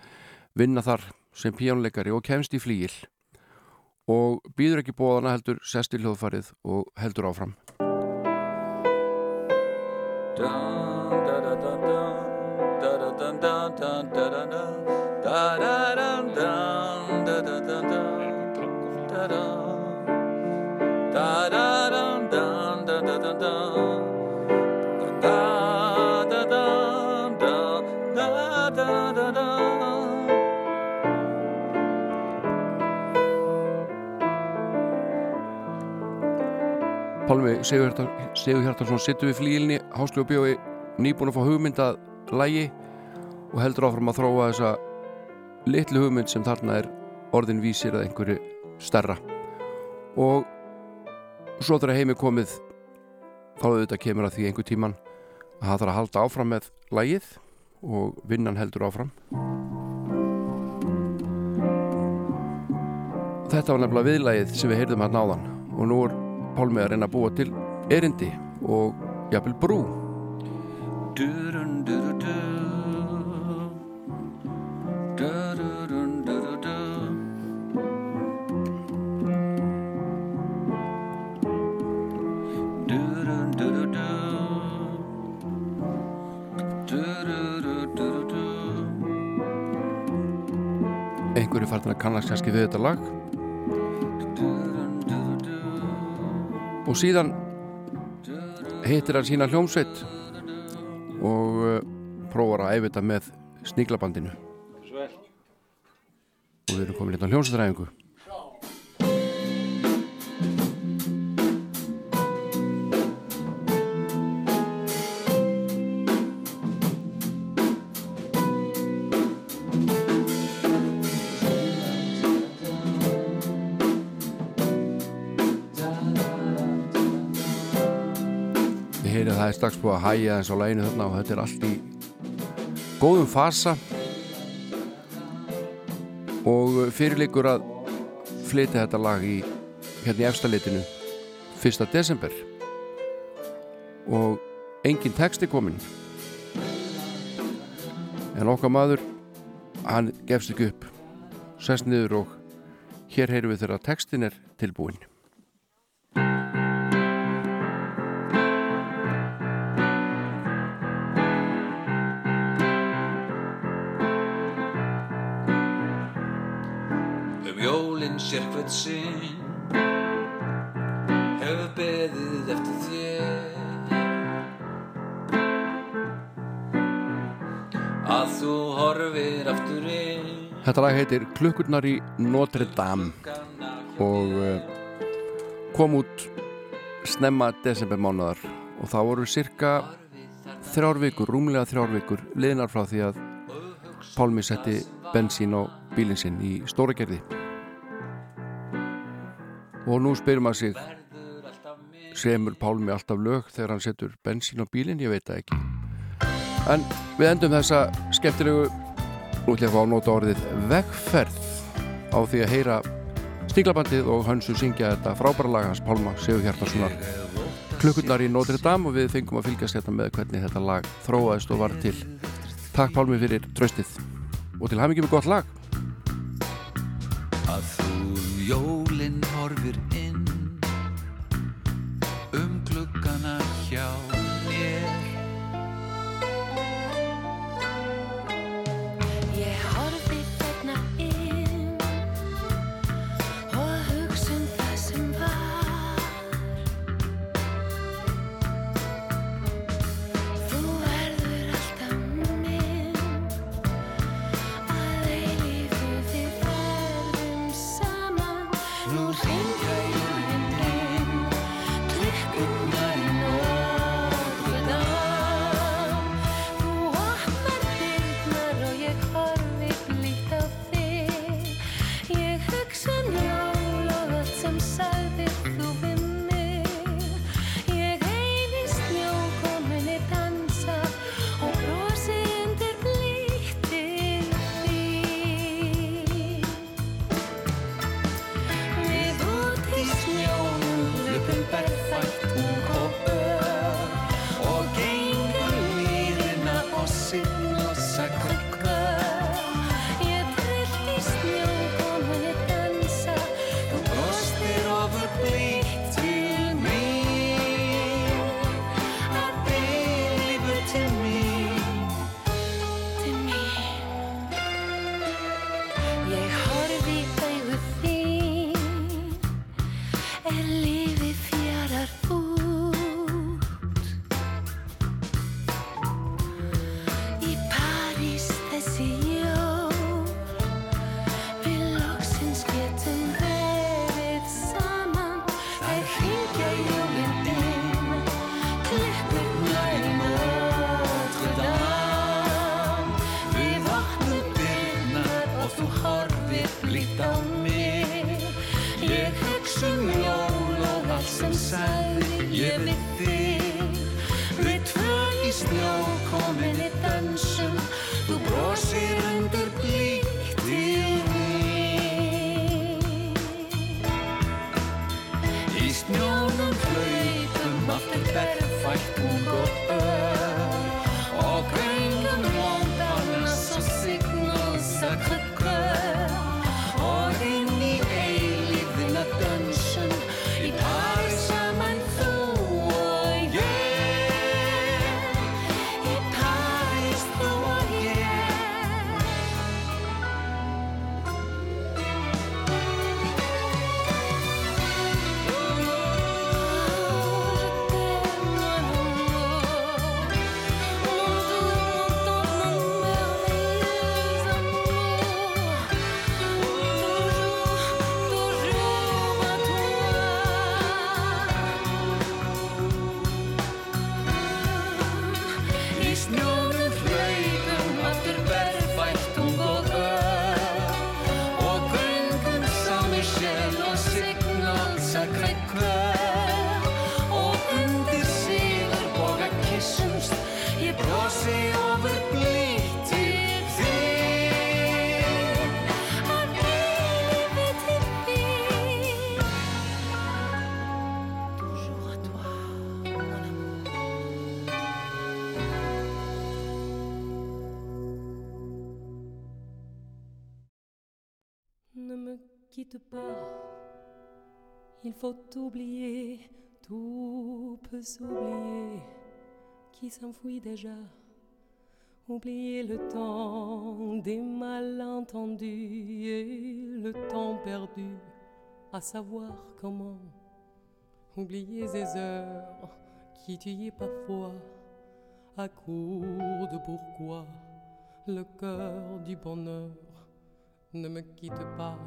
vinna þar sem píjónleikari og kemst í flíil og býður ekki bóðana heldur sest í hljóðfarið og heldur áfram Pálmi Sigur Hjartarsson sittur við flílinni Hásljóbjói nýbúin að fá hugmynd að lægi og heldur áfram að þróa þessa litlu hugmynd sem þarna er orðin vísir að einhverju stærra og svo þegar heimi komið þá auðvitað kemur að því einhver tíman að það þarf að halda áfram með lægið og vinnan heldur áfram Þetta var nefnilega viðlægið sem við heyrðum að náðan og nú er Pálmi að reyna að búa til erindi og jafnvel brú Du-dun-du-du-du. Du-du-dun-du-du-du. Du-dun-du-du-du. Einhverju fartin að kannast kannski við þetta lag. Og síðan heitir hann sína hljómsveit og uh, prófar að æfita með sníglabandinu og við erum komin hérna á hljómsveitræfingu Ég heyri að það er strax búið að hæja eins á læginu þarna og þetta er allt í góðum fasa og fyrirleikur að flytja þetta lag í hérna í efstalitinu 1. desember. Og engin texti komin en okkar maður hann gefst ekki upp. Sest niður og hér heyrum við þegar textin er tilbúin Um jólinn sérkvæmt sinn. Hefur beðið eftir þér. Að þú horfir aftur inn. Þetta lag heitir Klukkurnar í Notre Dame og uh, kom út snemma desembermánaðar og það voru cirka þrjár vikur, rúmlega þrjár vikur liðnar frá því að Pálmi setti bensín á bílinn sinn í Stóragerði og nú spyrum að sig semur Pálmi alltaf lög þegar hann setur bensín á bílinn, ég veit það ekki. En við endum þessa skemmtilegu fá að nota orðið vegferð á því að heyra Stíglabandið og Hönsu syngja þetta frábæra lag hans Pálma Sigur Hjartarssonar klukkurnar í Notre Dame og við fengum að fylgjast þetta með hvernig þetta lag þróaðist og var til. Takk Pálmi fyrir tröstið og til hafingjum með gott lag um jól og allt sem sagði ég við þig Við tvö í snjó komin í dansum il faut oublier, tout peut s'oublier, qui s'enfuit déjà? Oublier le temps des malentendus et le temps perdu, à savoir comment. Oublier ces heures qui tuaient parfois, à court de pourquoi, le cœur du bonheur. Ne me quitte pas,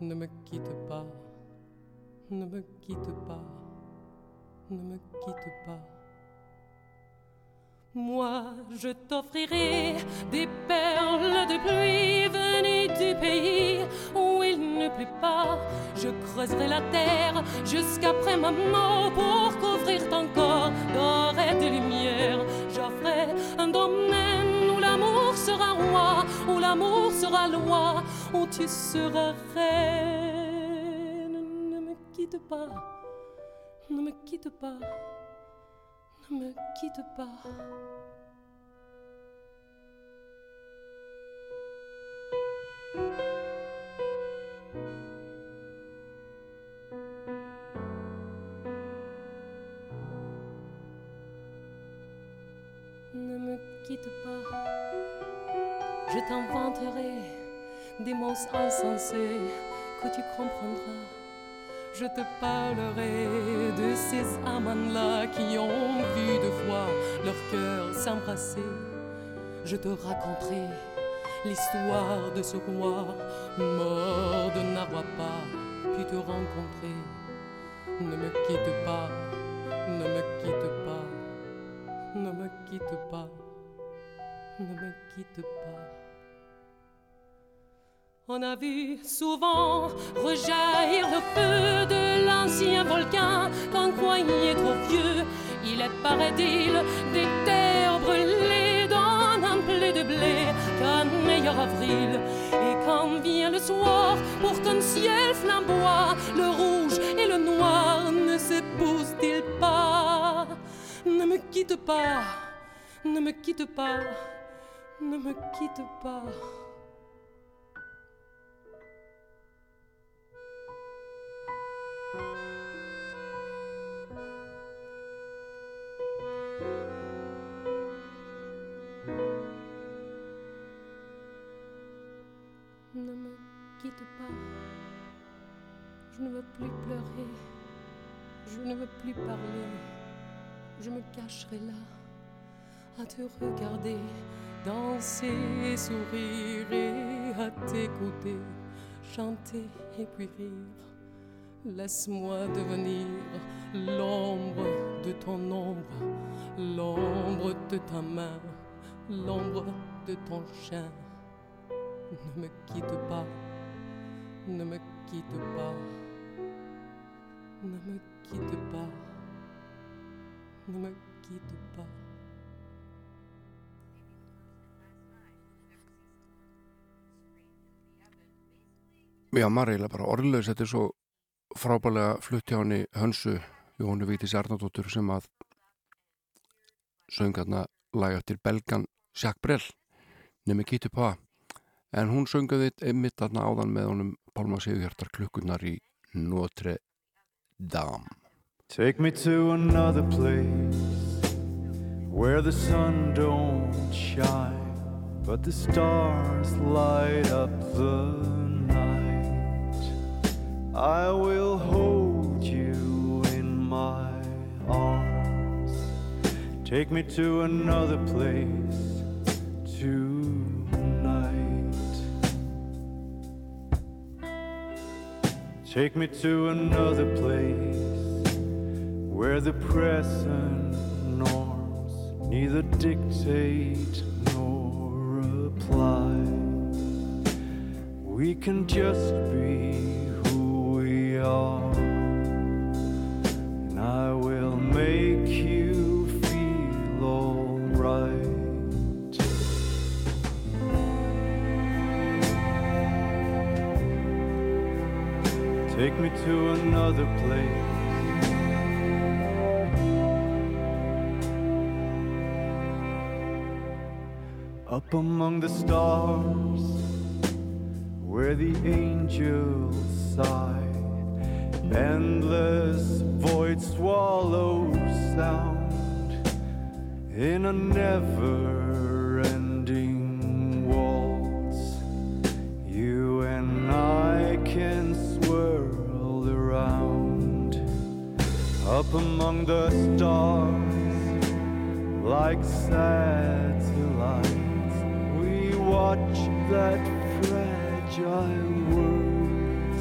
ne me quitte pas, ne me quitte pas, ne me quitte pas. Moi, je t'offrirai des perles de pluie venues du pays où il ne pleut pas. Je creuserai la terre jusqu'après ma mort pour couvrir ton corps d'or et de lumière. J'offrirai un domaine où l'amour sera roi, où l'amour sera loi, où tu seras reine. Ne me quitte pas, ne me quitte pas. Ne me quitte pas. Ne me quitte pas. Je t'inventerai des mots insensés que tu comprendras. Je te parlerai de ces amants-là qui ont vu deux fois leur cœur s'embrasser. Je te raconterai l'histoire de ce roi mort de n'avoir pas pu te rencontrer. Ne me quitte pas, ne me quitte pas, ne me quitte pas, ne me quitte pas. On a vu souvent rejaillir le feu de l'ancien volcan quand croyait trop vieux. Il est, paraît-il, des terres brûlées dans un blé de blé qu'un meilleur avril. Et quand vient le soir, pour qu'un ciel flamboie, le rouge et le noir ne s'épousent-ils pas? Ne me quitte pas, ne me quitte pas, ne me quitte pas. Quitte pas. Je ne veux plus pleurer. Je ne veux plus parler. Je me cacherai là à te regarder danser, sourire et à t'écouter chanter et puis rire. Laisse-moi devenir l'ombre de ton ombre, l'ombre de ta main, l'ombre de ton chien. Ne me quitte pas, ne me quitte pas, ne me quitte pas, ne me quitte pas. Já, eiginlega bara orðlaus, þetta er svo frábælega flutti á henni Hönsu Jóhannu Vítis Arnardóttur sem að söng hérna lag eftir belgan Jacques Brel. Nefnir Kitty Pa en hún söngaði einmitt þarna áðan með honum Pálma Sigurhjartar klukkunar í Notre Dame Take me to another place where the sun don't shine, but the stars light up the night. I will hold you in my arms. Take me to another place tonight. Take me to another place where the present norms neither dictate nor apply. We can just be who we are, and I will Take me to another place. Up among the stars, where the angels sigh, endless void swallows sound in a never up among the stars like satellites. We watch that fragile world.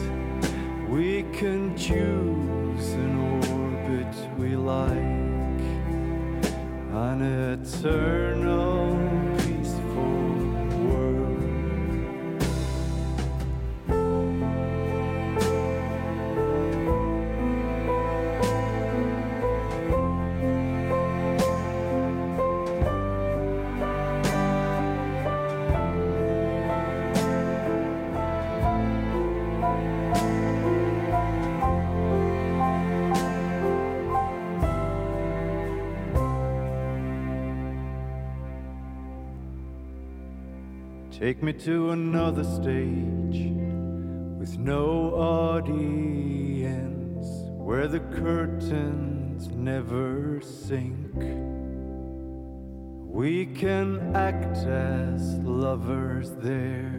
We can choose an orbit we like, an eternal. Take me to another stage with no audience where the curtains never sink. We can act as lovers there,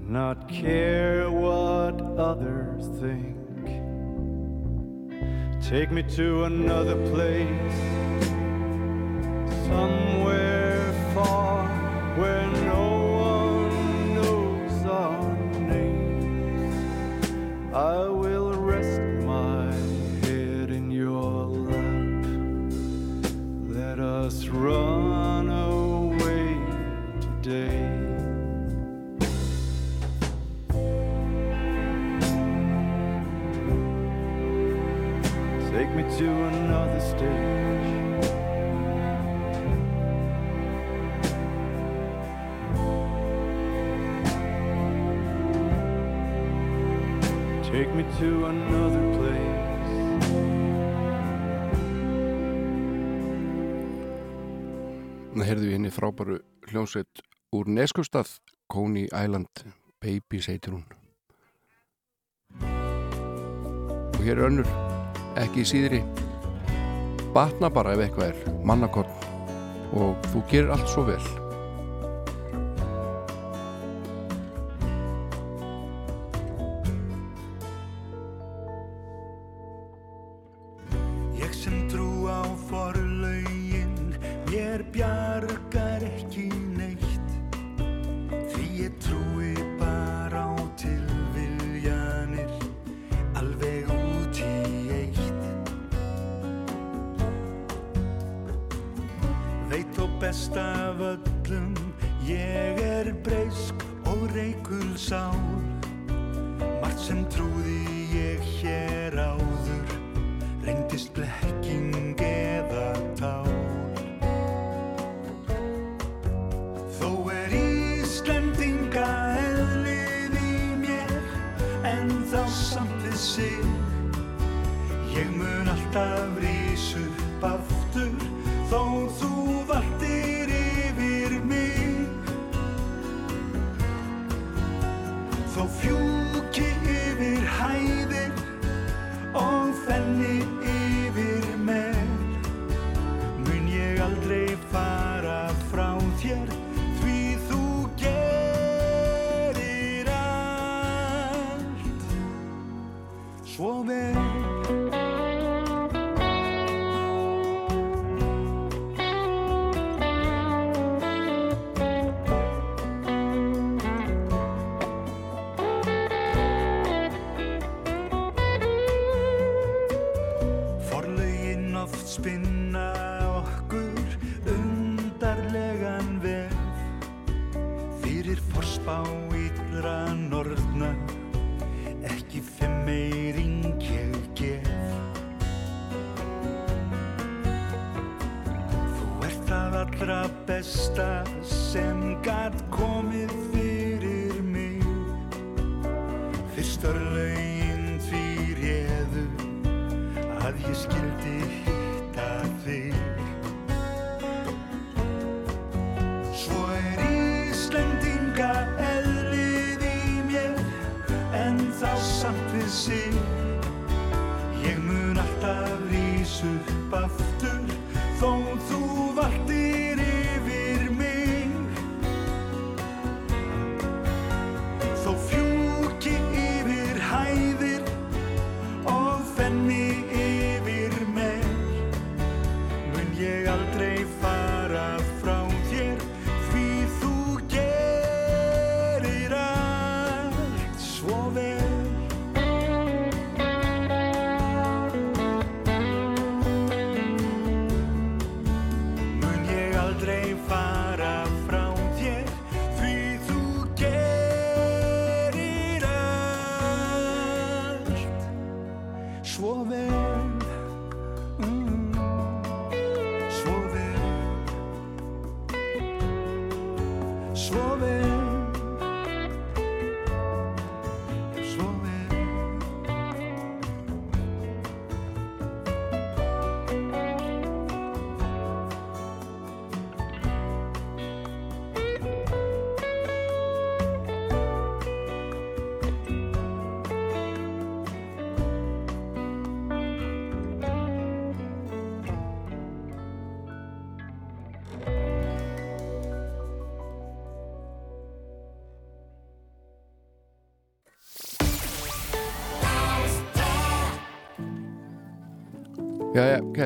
not care what others think. Take me to another place, somewhere far where no Þarna heyrðu við henni frábæru hljómsveit úr Neskustaf, Kóni Æland, Babies heitir hún. Og hér er önnur, ekki í síðri. Batna bara ef eitthvað er, mannakorn og þú gerir allt svo vel.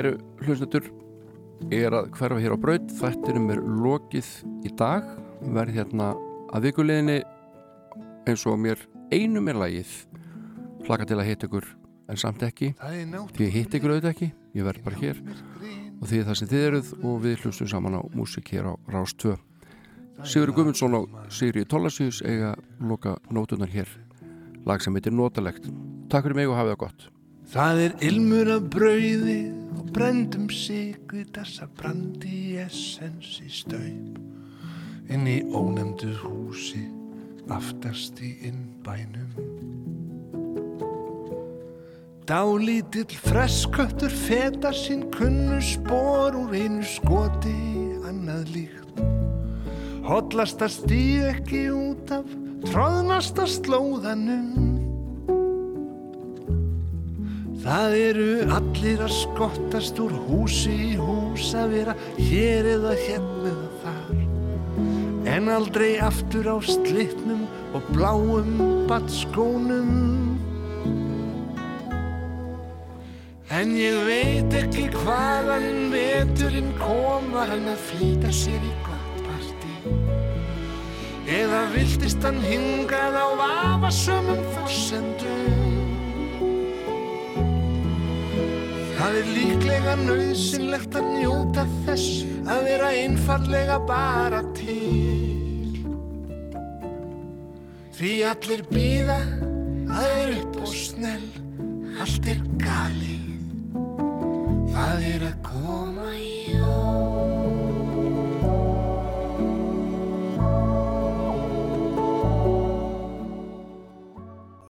Kæru hlustendur ég er að hverfa hér á braut. Þættinum er lokið í dag. Verð hérna að vikuleginni eins og mér einum er lagið. Hlaka til að hitta ykkur en samt ekki því ég hitt ykkur auðvitað ekki. Ég verð bara hér. Og því það sem þið eruð og við hlustum saman á músik hér á Rás 2 Sigur Gumundsson og Sigri Tólasíus eiga loka nótunar hér. Lag sem heitir Notalegt. Takk fyrir mig og hafið það gott. Það er ilmur af brauði brendum sigri þessa brandi essens í staup inn í ónefndu húsi aftast í innbænum. Dálítill fresköttur feta sín kunnu spór úr einu skoti annað líkt. Hollasta stíð ekki út af tróðnasta slóðanum. Það eru allir að skottast úr húsi í hús að vera hér eða hérna eða þar. En aldrei aftur á slitnum og bláum batskónum En ég veit ekki hvaðan veturinn kom var hann að flýta sér í gott partí? Eða viltist hann hingað á vafasömmum forsendum Það er líklega nöðsynlegt að njóta þess að vera einfallega bara til. Því allir býða, það er upp og snell, allt er gali. Það er að koma í